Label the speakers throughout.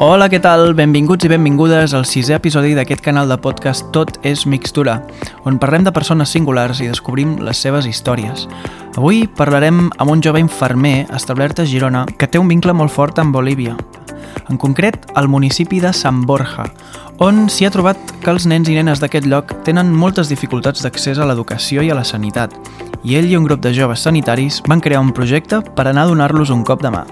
Speaker 1: Hola, què tal? Benvinguts i benvingudes al sisè episodi d'aquest canal de podcast Tot és mixtura, on parlem de persones singulars i descobrim les seves històries. Avui parlarem amb un jove infermer establert a Girona que té un vincle molt fort amb Bolívia, en concret al municipi de Sant Borja, on s'hi ha trobat que els nens i nenes d'aquest lloc tenen moltes dificultats d'accés a l'educació i a la sanitat, i ell i un grup de joves sanitaris van crear un projecte per anar a donar-los un cop de mà.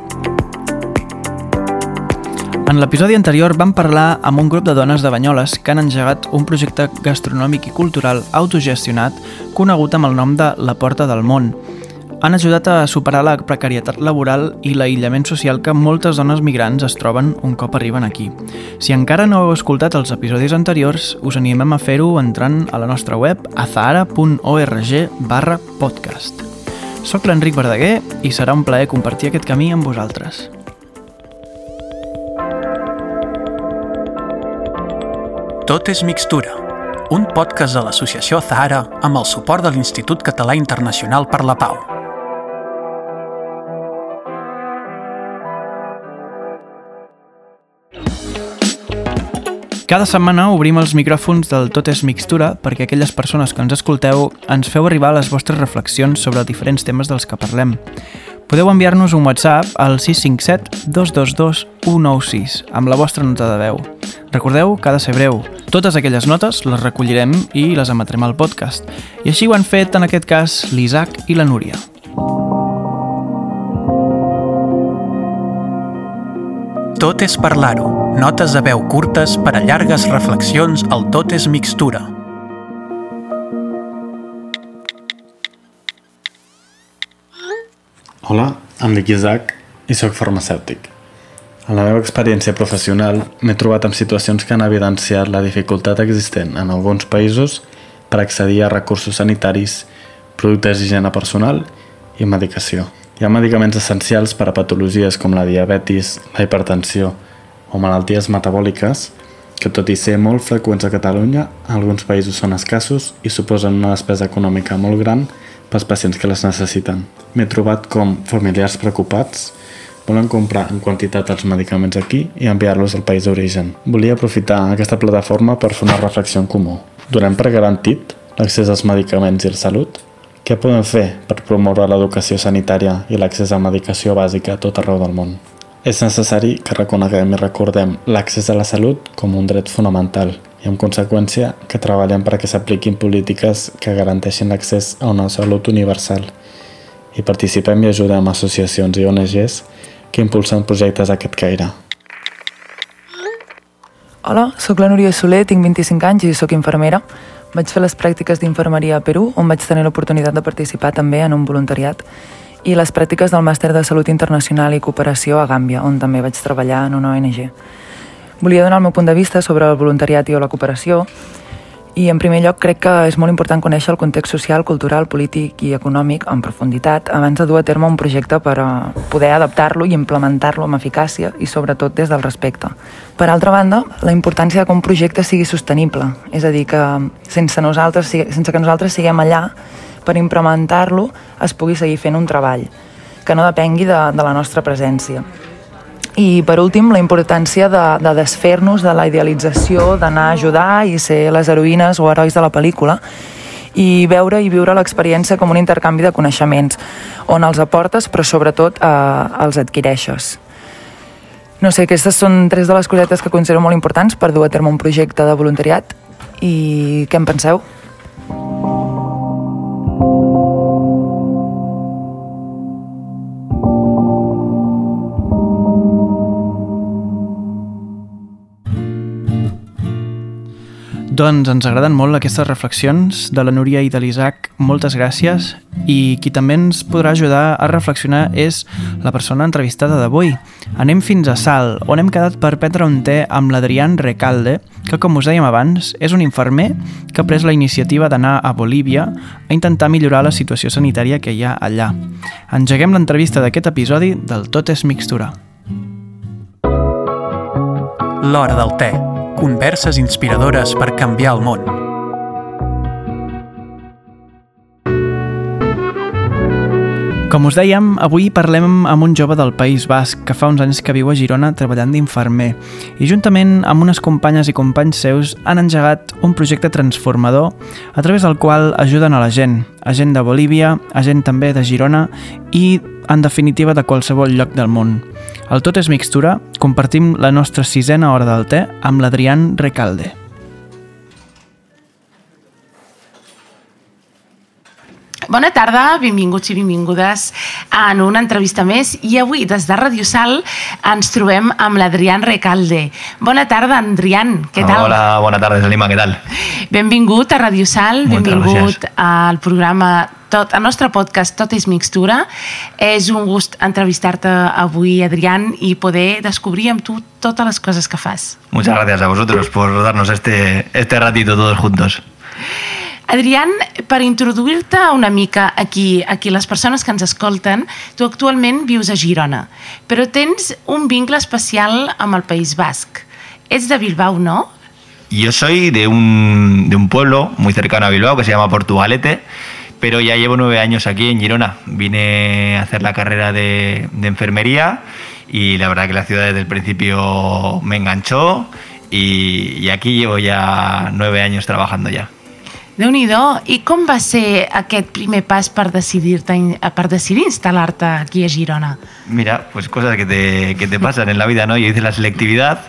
Speaker 1: En l'episodi anterior vam parlar amb un grup de dones de Banyoles que han engegat un projecte gastronòmic i cultural autogestionat conegut amb el nom de La Porta del Món. Han ajudat a superar la precarietat laboral i l'aïllament social que moltes dones migrants es troben un cop arriben aquí. Si encara no heu escoltat els episodis anteriors, us animem a fer-ho entrant a la nostra web azahara.org barra podcast. Soc l'Enric Verdaguer i serà un plaer compartir aquest camí amb vosaltres.
Speaker 2: Tot és mixtura, un podcast de l'associació Zahara amb el suport de l'Institut Català Internacional per la Pau.
Speaker 1: Cada setmana obrim els micròfons del Tot és mixtura perquè aquelles persones que ens escolteu ens feu arribar les vostres reflexions sobre diferents temes dels que parlem. Podeu enviar-nos un WhatsApp al 657 222 196 amb la vostra nota de veu. Recordeu que ha de ser breu. Totes aquelles notes les recollirem i les emetrem al podcast. I així ho han fet, en aquest cas, l'Isaac i la Núria.
Speaker 2: Tot és parlar-ho. Notes de veu curtes per a llargues reflexions al Tot és mixtura.
Speaker 3: Hola, em dic Isaac i sóc farmacèutic. En la meva experiència professional m'he trobat amb situacions que han evidenciat la dificultat existent en alguns països per accedir a recursos sanitaris, productes d'higiene personal i medicació. Hi ha medicaments essencials per a patologies com la diabetis, la hipertensió o malalties metabòliques que tot i ser molt freqüents a Catalunya, alguns països són escassos i suposen una despesa econòmica molt gran pels pacients que les necessiten. M'he trobat com familiars preocupats volen comprar en quantitat els medicaments aquí i enviar-los al país d'origen. Volia aprofitar aquesta plataforma per fer una reflexió en comú. Donem per garantit l'accés als medicaments i la salut? Què podem fer per promoure l'educació sanitària i l'accés a medicació bàsica a tot arreu del món? És necessari que reconeguem i recordem l'accés a la salut com un dret fonamental i, en conseqüència, que treballem perquè s'apliquin polítiques que garanteixin l'accés a una salut universal i participem i ajudem associacions i ONGs que impulsen projectes d'aquest caire.
Speaker 4: Hola, sóc la Núria Soler, tinc 25 anys i sóc infermera. Vaig fer les pràctiques d'infermeria a Perú, on vaig tenir l'oportunitat de participar també en un voluntariat, i les pràctiques del Màster de Salut Internacional i Cooperació a Gàmbia, on també vaig treballar en una ONG. Volia donar el meu punt de vista sobre el voluntariat i la cooperació i, en primer lloc, crec que és molt important conèixer el context social, cultural, polític i econòmic en profunditat abans de dur a terme un projecte per a poder adaptar-lo i implementar-lo amb eficàcia i, sobretot, des del respecte. Per altra banda, la importància que un projecte sigui sostenible, és a dir, que sense, nosaltres, sense que nosaltres siguem allà per implementar-lo es pugui seguir fent un treball que no depengui de, de la nostra presència. I, per últim, la importància de, de desfer-nos de la idealització, d'anar a ajudar i ser les heroïnes o herois de la pel·lícula i veure i viure l'experiència com un intercanvi de coneixements, on els aportes però sobretot eh, els adquireixes. No sé, aquestes són tres de les cosetes que considero molt importants per dur a terme un projecte de voluntariat i què en penseu?
Speaker 1: Doncs ens agraden molt aquestes reflexions de la Núria i de l'Isaac. Moltes gràcies. I qui també ens podrà ajudar a reflexionar és la persona entrevistada d'avui. Anem fins a Sal, on hem quedat per prendre un té amb l'Adrián Recalde, que, com us dèiem abans, és un infermer que ha pres la iniciativa d'anar a Bolívia a intentar millorar la situació sanitària que hi ha allà. Engeguem l'entrevista d'aquest episodi del Tot és mixtura.
Speaker 2: L'hora del te. Converses inspiradores per canviar el món.
Speaker 1: Com us dèiem, avui parlem amb un jove del País Basc que fa uns anys que viu a Girona treballant d'infermer i juntament amb unes companyes i companys seus han engegat un projecte transformador a través del qual ajuden a la gent, a gent de Bolívia, a gent també de Girona i, en definitiva, de qualsevol lloc del món. El Tot és Mixtura compartim la nostra sisena hora del té amb l'Adrián Recalde.
Speaker 5: Bona tarda, benvinguts i benvingudes en una entrevista més i avui des de Radio Sal ens trobem amb l'Adrián Recalde. Bona tarda, Adrián, què tal?
Speaker 6: Hola, bona tarda, Salima, què tal?
Speaker 5: Benvingut a Radio Sal,
Speaker 6: Moltes
Speaker 5: benvingut
Speaker 6: gràcies.
Speaker 5: al programa tot, el nostre podcast Tot és Mixtura. És un gust entrevistar-te avui, Adrián, i poder descobrir amb tu totes les coses que fas.
Speaker 6: Muchas gracias a vosotros por darnos este, este ratito todos juntos.
Speaker 5: Adrián, per introduir-te una mica aquí, aquí les persones que ens escolten, tu actualment vius a Girona, però tens un vincle especial amb el País Basc. Ets de Bilbao, no?
Speaker 6: Yo soy de un, de un pueblo muy cercano a Bilbao que se llama Portugalete, pero ya llevo nueve años aquí en Girona. Vine a hacer la carrera de, de enfermería y la verdad que la ciudad desde el principio me enganchó y, y aquí llevo ya nueve años trabajando ya.
Speaker 5: Déu nhi I com va ser aquest primer pas per decidir-te in- per decidir instal·lar-te aquí a Girona?
Speaker 6: Mira, pues cosas que te, que te pasan en la vida, ¿no? Yo hice la selectividad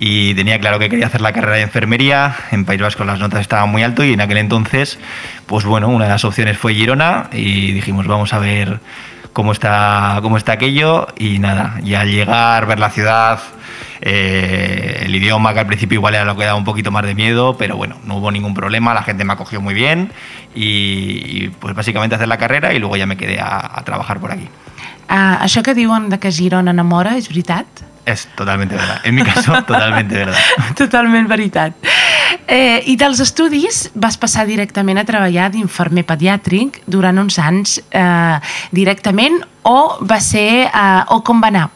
Speaker 6: y tenía claro que quería hacer la carrera de enfermería. En País Vasco las notas estaban muy alto y en aquel entonces, pues bueno, una de las opciones fue Girona y dijimos, vamos a ver cómo está, cómo está aquello y nada, y al llegar, ver la ciudad, eh, el idioma que al principio igual era lo que daba un poquito más de miedo, pero bueno, no hubo ningún problema, la gente me acogió muy bien y, y, pues básicamente hacer la carrera y luego ya me quedé a, a trabajar por aquí.
Speaker 5: Uh, això que diuen de que Girona enamora, és veritat?
Speaker 6: Es totalmente verdad. En mi caso, totalmente verdad.
Speaker 5: Totalment veritat. Eh, I dels estudis vas passar directament a treballar d'infermer pediàtric durant uns anys eh, directament o va ser... Eh, o com va anar,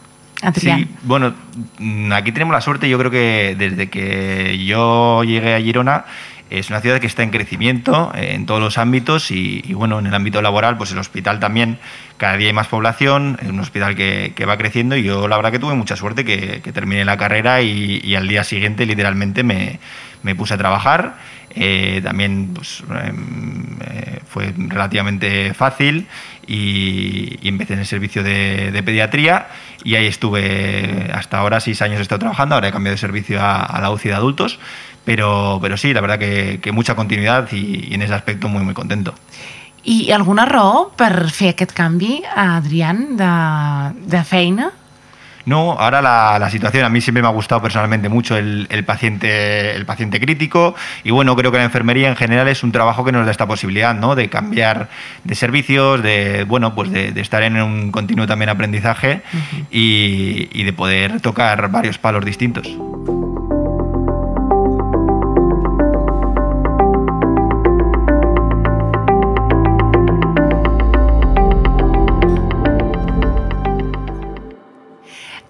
Speaker 6: Sí, bueno, mm, aquí tenemos la suerte, yo creo que desde que yo llegué a Girona es una ciudad que está en crecimiento eh, en todos los ámbitos y, bueno, en el ámbito laboral, pues el hospital también, cada día hay más población, es un hospital que, va creciendo y yo la verdad que tuve mucha suerte que, que terminé la carrera y, al día siguiente literalmente me, me puse a trabajar. Eh, también pues, eh, fue relativamente fácil y, y, empecé en el servicio de, pediatría y ahí estuve hasta ahora, seis años he estado trabajando, ahora he cambiado de servicio a, la UCI de adultos, pero, pero sí, la verdad que, mucha continuidad y, y en ese aspecto muy, muy contento.
Speaker 5: I alguna raó per fer aquest canvi, Adrián, de, de feina?
Speaker 6: No, ahora la, la, situación a mí siempre me ha gustado personalmente mucho el, el, paciente, el paciente crítico y bueno, creo que la enfermería en general es un trabajo que nos da esta posibilidad, ¿no? De cambiar de servicios, de bueno, pues de, de estar en un continuo también aprendizaje uh -huh. y, y de poder tocar varios palos distintos.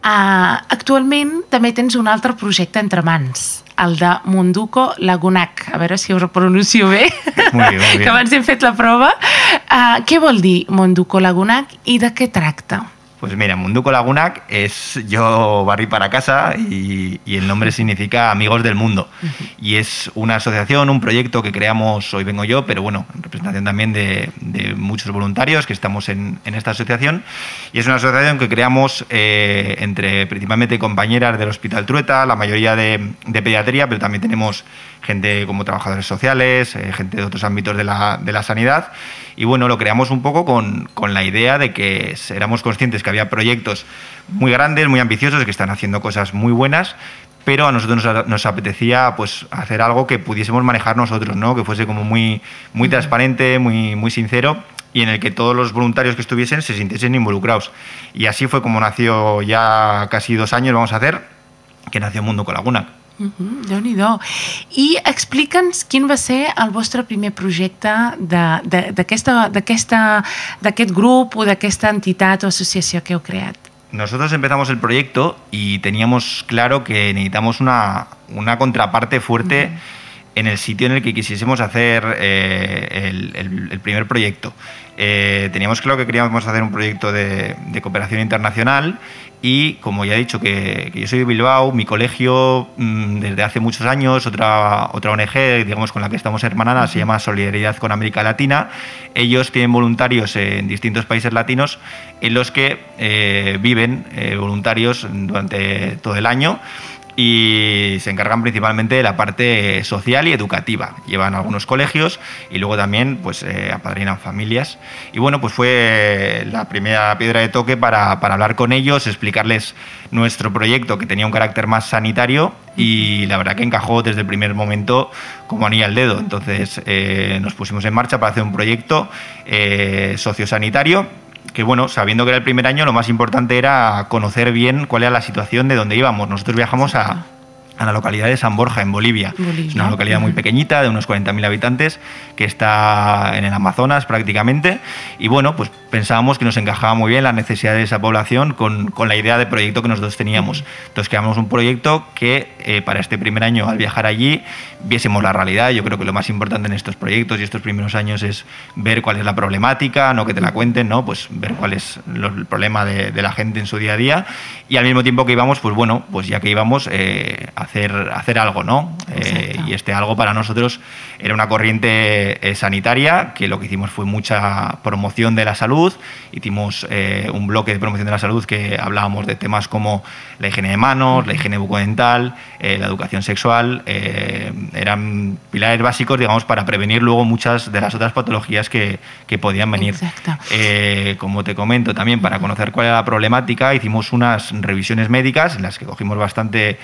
Speaker 5: Uh, actualment també tens un altre projecte entre mans, el de Munduco Lagunac. A veure si ho pronuncio bé,
Speaker 6: muy bien, muy bien.
Speaker 5: que abans hem fet la prova. Uh, què vol dir Munduco Lagunac i de què tracta?
Speaker 6: Pues mira, Munduco Lagunac es yo barrí para casa y, y el nombre significa Amigos del Mundo. Y es una asociación, un proyecto que creamos, hoy vengo yo, pero bueno, en representación también de, de muchos voluntarios que estamos en, en, esta asociación. Y es una asociación que creamos eh, entre principalmente compañeras del Hospital Trueta, la mayoría de, de pediatría, pero también tenemos gente como trabajadores sociales, eh, gente de otros ámbitos de la, de la sanidad. Y bueno, lo creamos un poco con, con, la idea de que éramos conscientes que había proyectos muy grandes, muy ambiciosos, que están haciendo cosas muy buenas, pero a nosotros nos, nos, apetecía pues hacer algo que pudiésemos manejar nosotros, ¿no? que fuese como muy, muy transparente, muy, muy sincero y en el que todos los voluntarios que estuviesen se sintiesen involucrados. Y así fue como nació ya casi dos años, vamos a hacer, que nació Mundo con Laguna.
Speaker 5: Uh -huh, déu nhi I explica'ns quin va ser el vostre primer projecte d'aquest grup o d'aquesta entitat o associació que heu creat.
Speaker 6: Nosotros empezamos el proyecto y teníamos claro que necesitamos una, una contraparte fuerte uh -huh. en el sitio en el que quisiésemos hacer eh, el, primer proyecto. Eh, teníamos claro que queríamos hacer un proyecto de, cooperación internacional y como ya he dicho que, yo soy de Bilbao, mi colegio mm, desde hace muchos años, otra, otra ONG digamos con la que estamos hermanadas se llama Solidaridad con América Latina, ellos tienen voluntarios en distintos países latinos en los que eh, viven voluntarios durante todo el año y se encargan principalmente de la parte social y educativa. Llevan algunos colegios y luego también pues eh, apadrinan familias. Y bueno, pues fue la primera piedra de toque para, hablar con ellos, explicarles nuestro proyecto que tenía un carácter más sanitario y la verdad que encajó desde el primer momento como anilla al dedo. Entonces eh, nos pusimos en marcha para hacer un proyecto eh, sociosanitario que bueno, sabiendo que era el primer año, lo más importante era conocer bien cuál era la situación de donde íbamos. Nosotros viajamos a, a la localidad de San Borja, en Bolivia. Es una localidad muy pequeñita, de unos 40.000 habitantes, que está en el Amazonas prácticamente. Y bueno, pues pensábamos que nos encajaba muy bien la necesidad de esa población con, con la idea de proyecto que nosotros teníamos. Entonces creamos un proyecto que eh, para este primer año, al viajar allí, viésemos la realidad. Yo creo que lo más importante en estos proyectos y estos primeros años es ver cuál es la problemática, no que te la cuenten, ¿no? Pues ver cuál es el problema de, de la gente en su día a día. Y al mismo tiempo que íbamos, pues bueno, pues ya que íbamos... Eh, hacer, hacer algo, ¿no? Eh, y este algo para nosotros era una corriente eh, sanitaria, que lo que hicimos fue mucha promoción de la salud, hicimos eh, un bloque de promoción de la salud que hablábamos de temas como la higiene de manos, la higiene bucodental, la educación sexual, eran pilares básicos, digamos, para prevenir luego muchas de las otras patologías que, que podían venir. como te comento, también para conocer cuál era la problemática, hicimos unas revisiones médicas en las que cogimos bastante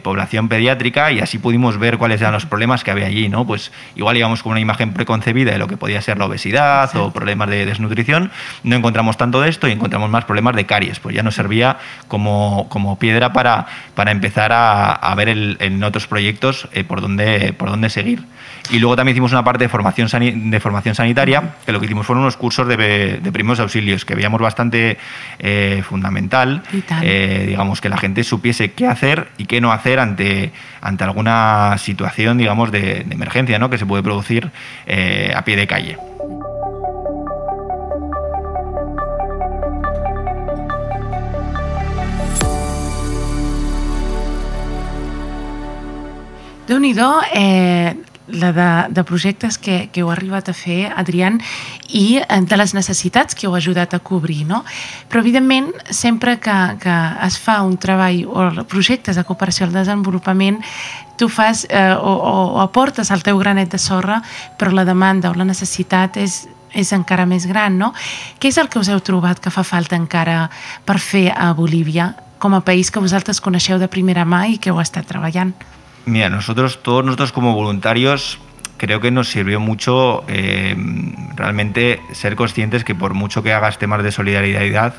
Speaker 6: población pediátrica y así pudimos ver cuáles eran los problemas que había allí, ¿no? Pues igual íbamos con una imagen preconcebida de lo que podía ser la obesidad o problemas de desnutrición, no encontramos tanto de esto y encontramos más problemas de caries, pues ya nos servía como, como piedra para, para empezar a, a ver en otros proyectos eh, por, dónde, por dónde seguir. Y luego también hicimos una parte de formación, de formación sanitaria, que lo que hicimos fueron unos cursos de, de primeros auxilios, que veíamos bastante eh, fundamental, eh, digamos, que la gente supiese qué hacer y qué no hacer ante, ante alguna situación, digamos, de, emergencia ¿no? que se puede producir eh, a pie de calle.
Speaker 5: déu nhi eh, la de, de projectes que, que heu arribat a fer, Adrián, i eh, de les necessitats que heu ajudat a cobrir, no? Però, evidentment, sempre que, que es fa un treball o projectes de cooperació al desenvolupament, tu fas eh, o, o, o aportes el teu granet de sorra, però la demanda o la necessitat és, és encara més gran, no? Què és el que us heu trobat que fa falta encara per fer a Bolívia, com a país que vosaltres coneixeu de primera mà i que heu estat treballant?
Speaker 6: Mira, nosotros, todos nosotros como voluntarios, creo que nos sirvió mucho eh, realmente ser conscientes que por mucho que hagas temas de solidaridad,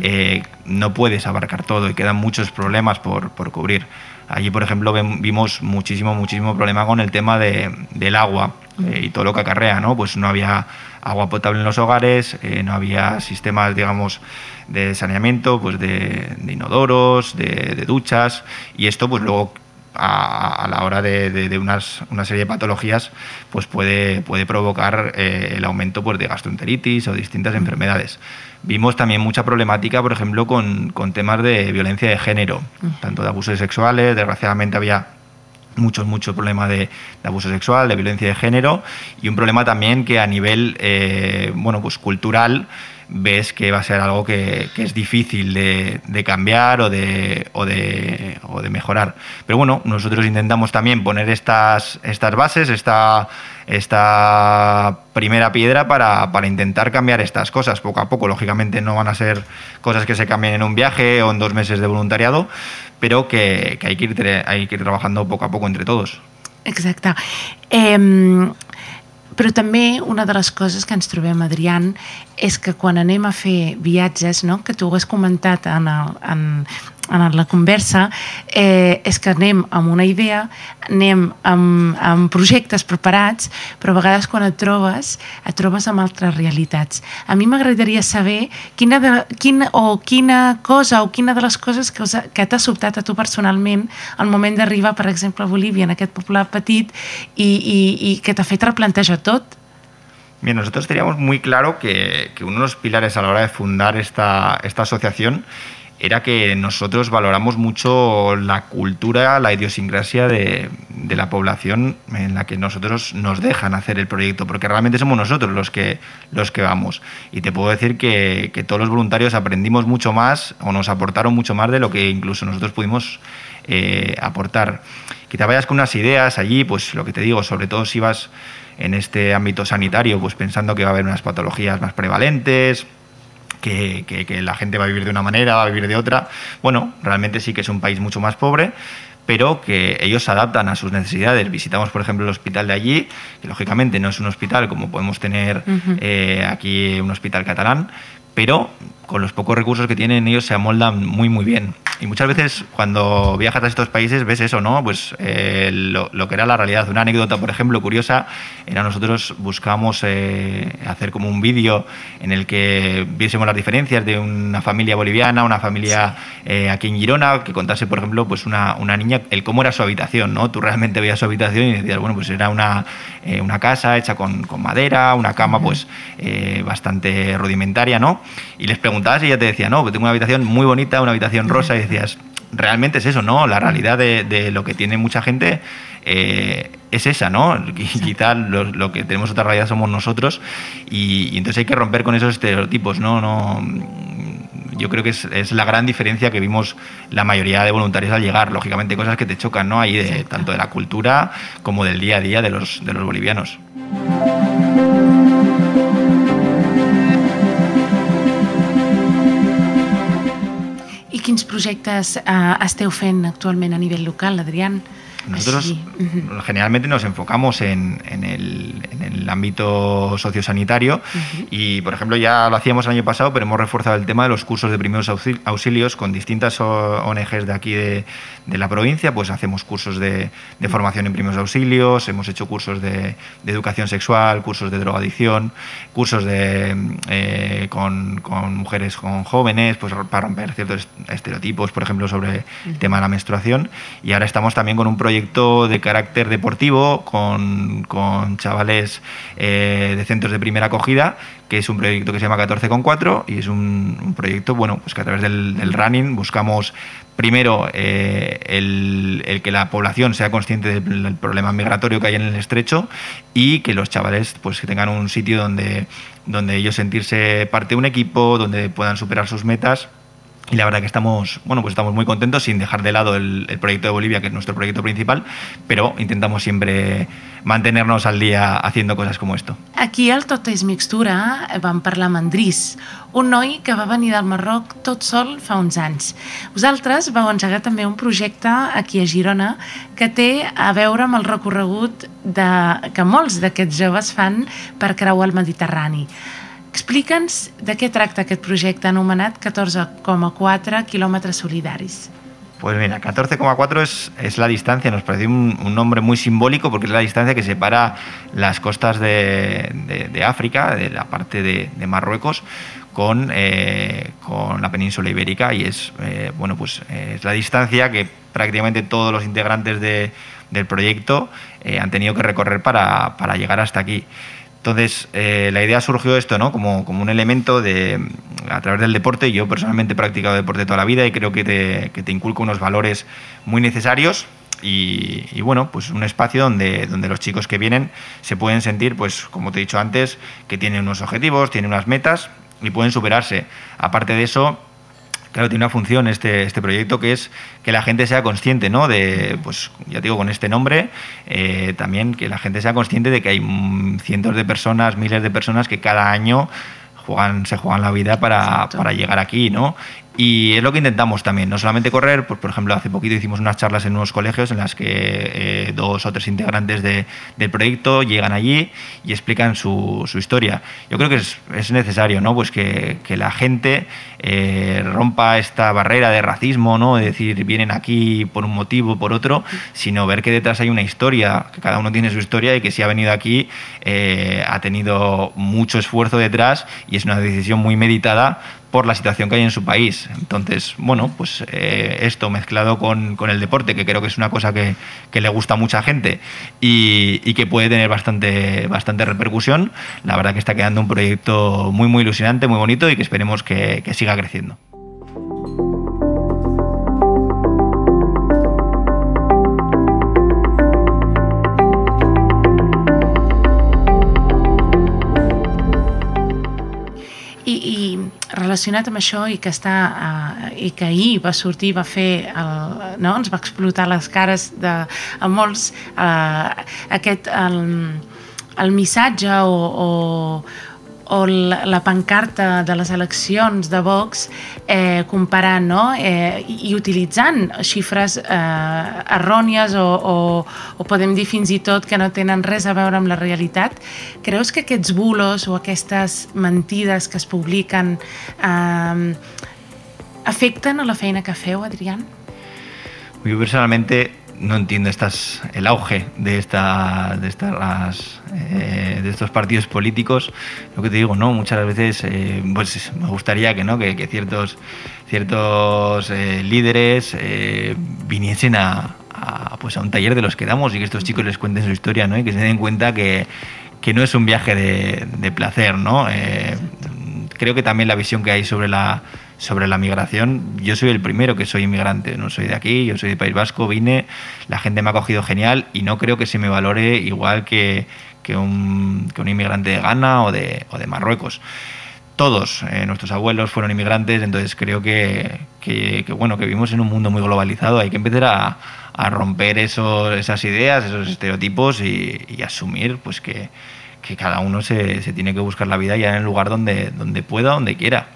Speaker 6: eh, no puedes abarcar todo y quedan muchos problemas por, por cubrir. Allí, por ejemplo, vimos muchísimo, muchísimo problema con el tema de, del agua eh, y todo lo que acarrea, ¿no? Pues no había agua potable en los hogares, no había sistemas, digamos, de saneamiento, pues de, inodoros, de, de, duchas, y esto, pues luego a, la hora de, unas, una serie de patologías, pues puede, puede provocar eh, el aumento pues, de gastroenteritis o distintas enfermedades. Vimos también mucha problemática, por ejemplo, con, con temas de violencia de género, tanto de abusos sexuales, desgraciadamente había mucho, mucho problema de, abuso sexual, de violencia de género y un problema también que a nivel eh, bueno, pues cultural ves que va a ser algo que, es difícil de, cambiar o de, mejorar. Pero bueno, nosotros intentamos también poner estas, estas bases, esta, esta primera piedra para, para, intentar cambiar estas cosas poco a poco. Lógicamente no van a ser cosas que se cambien en un viaje o en dos meses de voluntariado, pero que, hay, que ir, hay que ir trabajando poco a poco entre todos.
Speaker 5: Exacte. Eh, Però també una de les coses que ens trobem, Adrián, és que quan anem a fer viatges, no? que tu ho has comentat en, el, en, en la conversa eh, és que anem amb una idea, anem amb, amb projectes preparats, però a vegades quan et trobes, et trobes amb altres realitats. A mi m'agradaria saber quina, de, quina, o quina cosa o quina de les coses que, us, que t'ha sobtat a tu personalment al moment d'arribar, per exemple, a Bolívia, en aquest poble petit, i, i, i que t'ha fet replantejar tot.
Speaker 6: Bien, nosotros teníamos muy claro que, que, uno de los pilares a la hora de fundar esta, esta asociación era que nosotros valoramos mucho la cultura, la idiosincrasia de, de, la población en la que nosotros nos dejan hacer el proyecto, porque realmente somos nosotros los que, los que vamos. Y te puedo decir que, que todos los voluntarios aprendimos mucho más o nos aportaron mucho más de lo que incluso nosotros pudimos eh, aportar. Te vayas con unas ideas allí, pues lo que te digo, sobre todo si vas en este ámbito sanitario, pues pensando que va a haber unas patologías más prevalentes, que, que, que, la gente va a vivir de una manera, va a vivir de otra. Bueno, realmente sí que es un país mucho más pobre, pero que ellos se adaptan a sus necesidades. Visitamos, por ejemplo, el hospital de allí, que lógicamente no es un hospital como podemos tener uh -huh. eh, aquí un hospital catalán, pero con los pocos recursos que tienen ellos se amoldan muy muy bien. Y muchas veces cuando viajas a estos países ves eso, ¿no? Pues eh, lo, lo, que era la realidad. Una anécdota, por ejemplo, curiosa, era nosotros buscábamos eh, hacer como un vídeo en el que viésemos las diferencias de una familia boliviana, una familia eh, aquí en Girona, que contase, por ejemplo, pues una, una, niña, el cómo era su habitación, ¿no? Tú realmente veías su habitación y decías, bueno, pues era una, eh, una casa hecha con, con, madera, una cama pues eh, bastante rudimentaria, ¿no? Y les preguntabas y ella te decía, no, tengo una habitación muy bonita, una habitación rosa, y decías, realmente es eso, ¿no? La realidad de, de lo que tiene mucha gente eh, es esa, ¿no? Quizá lo, lo, que tenemos otra realidad somos nosotros y, y, entonces hay que romper con esos estereotipos, ¿no? no yo creo que es, es, la gran diferencia que vimos la mayoría de voluntarios al llegar. Lógicamente, cosas que te chocan, ¿no? Ahí de, tanto de la cultura como del día a día de los, de los bolivianos.
Speaker 5: Quins projectes eh, esteu fent actualment a nivell local, Adrián?
Speaker 6: Nosotros generalmente nos enfocamos en, en, el, en el, ámbito sociosanitario uh -huh. y, por ejemplo, ya lo hacíamos el año pasado, pero hemos reforzado el tema de los cursos de primeros auxilios con distintas ONGs de aquí de, de la provincia. Pues hacemos cursos de, de, formación en primeros auxilios, hemos hecho cursos de, educación sexual, cursos de drogadicción, cursos de, eh, con, con, mujeres, con jóvenes, pues para romper ciertos estereotipos, por ejemplo, sobre el tema de la menstruación. Y ahora estamos también con un proyecto de carácter deportivo con, con chavales eh, de centros de primera acogida, que es un proyecto que se llama 14,4 y es un, proyecto bueno, pues que a través del, running buscamos primero eh, el, el, que la población sea consciente del, del, problema migratorio que hay en el estrecho y que los chavales pues que tengan un sitio donde, donde ellos sentirse parte de un equipo, donde puedan superar sus metas y la verdad que estamos, bueno, pues estamos muy contentos sin dejar de lado el, el, proyecto de Bolivia, que es nuestro proyecto principal, pero intentamos siempre mantenernos al día haciendo cosas como esto.
Speaker 5: Aquí al Tot és Mixtura vam parlar amb Andrís, un noi que va venir del Marroc tot sol fa uns anys. Vosaltres vau engegar també un projecte aquí a Girona que té a veure amb el recorregut de, que molts d'aquests joves fan per creuar el Mediterrani. Explica'ns de què tracta aquest projecte anomenat 14,4 quilòmetres solidaris.
Speaker 6: Pues mira, 14,4 es, es, la distancia, nos pareció un, nombre muy simbólico porque es la distancia que separa las costas de, de, África, de la parte de, Marruecos, con, eh, con, la península ibérica y es, eh, bueno, pues, eh, es la distancia que prácticamente todos los integrantes del proyecto han tenido que recorrer para, para llegar hasta aquí. Entonces, eh, la idea surgió esto, ¿no? Como, como, un elemento de, a través del deporte. Yo personalmente he practicado deporte toda la vida y creo que te, que te inculca unos valores muy necesarios. Y, y, bueno, pues un espacio donde, donde los chicos que vienen se pueden sentir, pues como te he dicho antes, que tienen unos objetivos, tienen unas metas y pueden superarse. Aparte de eso, claro, tiene una función este, este proyecto que es que la gente sea consciente, ¿no? De, pues ya digo, con este nombre, eh, también que la gente sea consciente de que hay cientos de personas, miles de personas que cada año juegan, se juegan la vida para, para llegar aquí, ¿no? Y es lo que intentamos también, no solamente correr, pues por ejemplo hace poquito hicimos unas charlas en unos colegios en las que eh, dos o tres integrantes de, del proyecto llegan allí y explican su, su historia. Yo creo que es, es necesario, ¿no? Pues que, que la gente eh, rompa esta barrera de racismo, ¿no? De decir, vienen aquí por un motivo, por otro, sino ver que detrás hay una historia, que cada uno tiene su historia y que si ha venido aquí eh, ha tenido mucho esfuerzo detrás y es una decisión muy meditada por la situación que hay en su país. Entonces, bueno, pues eh, esto mezclado con, con, el deporte, que creo que es una cosa que, que le gusta a mucha gente y, y, que puede tener bastante, bastante repercusión, la verdad que está quedando un proyecto muy, muy ilusionante, muy bonito y que esperemos que, que siga creciendo.
Speaker 5: Relacionat amb això i que està uh, i que ahir va sortir va fer el, no? ens va explotar les cares de, a molts uh, aquest el, el missatge o, o o la, la pancarta de les eleccions de Vox eh, comparant no? eh, i, i utilitzant xifres eh, errònies o, o, o podem dir fins i tot que no tenen res a veure amb la realitat, creus que aquests bulos o aquestes mentides que es publiquen eh, afecten a la feina que feu, Adrián?
Speaker 6: Jo personalmente no entiendo estas, el auge de, esta, de, estas, eh, de estos partidos políticos. Lo que te digo, ¿no? Muchas veces eh, pues me gustaría que, ¿no? que, que ciertos, ciertos eh, líderes viniesen a, pues a un taller de los que damos y que estos chicos les cuenten su historia ¿no? y que se den cuenta que, que no es un viaje de, de placer. ¿no? Creo que también la visión que hay sobre la sobre la migración, yo soy el primero que soy inmigrante, no soy de aquí, yo soy de País Vasco, vine, la gente me ha cogido genial y no creo que se me valore igual que, que, un, que un, inmigrante de Ghana o de, o de Marruecos. Todos eh, nuestros abuelos fueron inmigrantes, entonces creo que, que, bueno, que vivimos en un mundo muy globalizado, hay que empezar a, a romper esos, esas ideas, esos estereotipos y, asumir pues que, que cada uno se, se, tiene que buscar la vida ya en el lugar donde, donde pueda, donde quiera.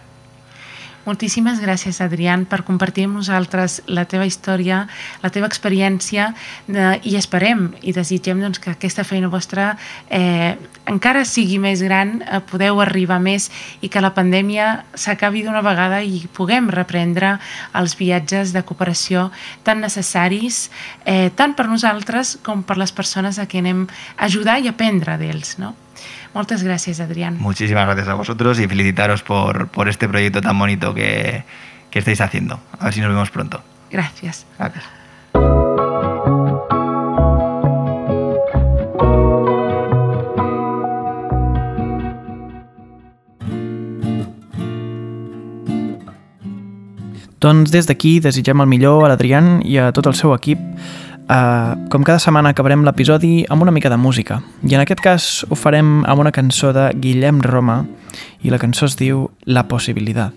Speaker 5: Moltíssimes gràcies, Adrián, per compartir amb nosaltres la teva història, la teva experiència eh, i esperem i desitgem doncs, que aquesta feina vostra eh, encara sigui més gran, eh, podeu arribar més i que la pandèmia s'acabi d'una vegada i puguem reprendre els viatges de cooperació tan necessaris, eh, tant per nosaltres com per les persones a qui anem a ajudar i aprendre d'ells. No? Muchas gracias, Adrián.
Speaker 6: Muchísimas gracias a vosotros y felicitaros por, por este proyecto tan bonito que, que estáis haciendo. A ver si nos vemos pronto.
Speaker 5: Gracias.
Speaker 6: Gracias.
Speaker 1: Doncs des d'aquí desitgem el millor a l'Adrián i a tot el seu equip Uh, com cada setmana acabarem l'episodi amb una mica de música i en aquest cas ho farem amb una cançó de Guillem Roma i la cançó es diu La possibilitat.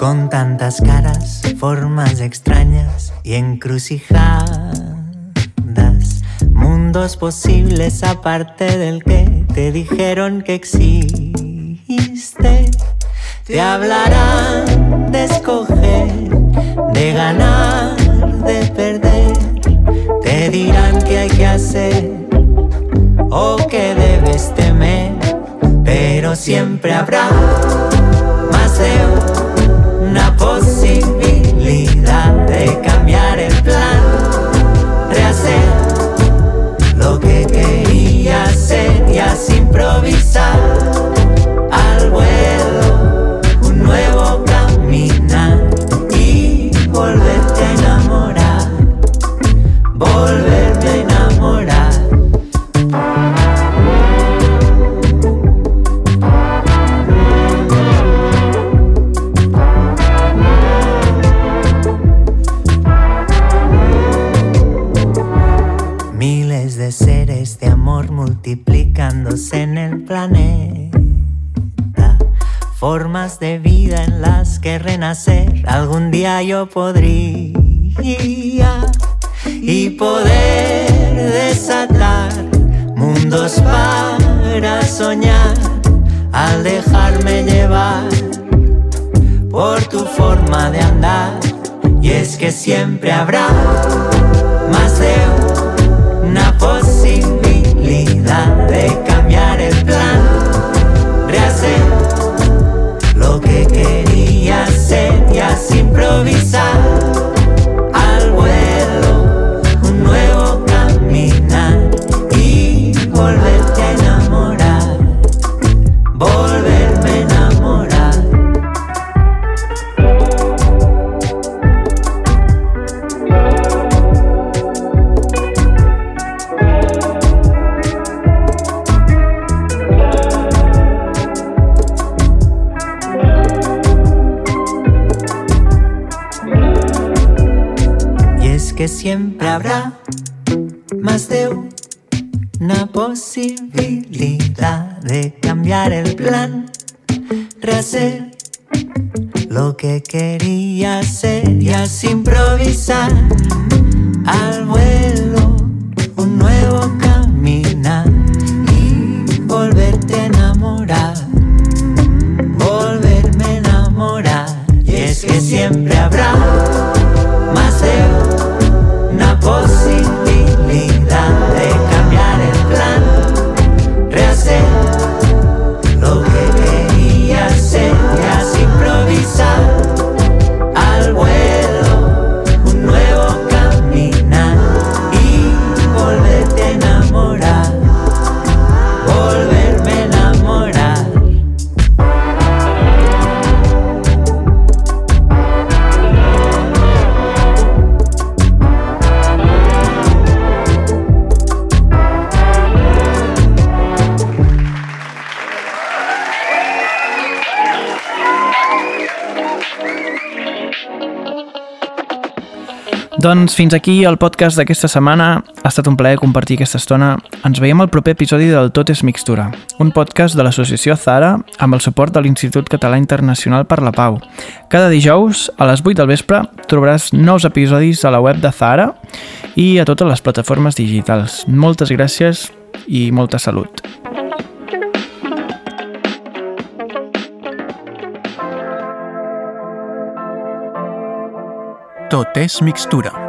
Speaker 7: Con tantas caras, formas extrañas y encrucijadas posibles aparte del que te dijeron que existe. Te hablarán de escoger, de ganar, de perder. Te dirán qué hay que hacer o que debes temer. Pero siempre habrá más de una posibilidad de cambiar de vida en las que renacer. Algún día yo podría y poder desatar mundos para soñar. Al dejarme llevar por tu forma de andar y es que siempre habrá
Speaker 1: Doncs fins aquí el podcast d'aquesta setmana. Ha estat un plaer compartir aquesta estona. Ens veiem al proper episodi del Tot és Mixtura, un podcast de l'associació Zara amb el suport de l'Institut Català Internacional per la Pau. Cada dijous, a les 8 del vespre, trobaràs nous episodis a la web de Zara i a totes les plataformes digitals. Moltes gràcies i molta salut.
Speaker 2: Tot és mixtura.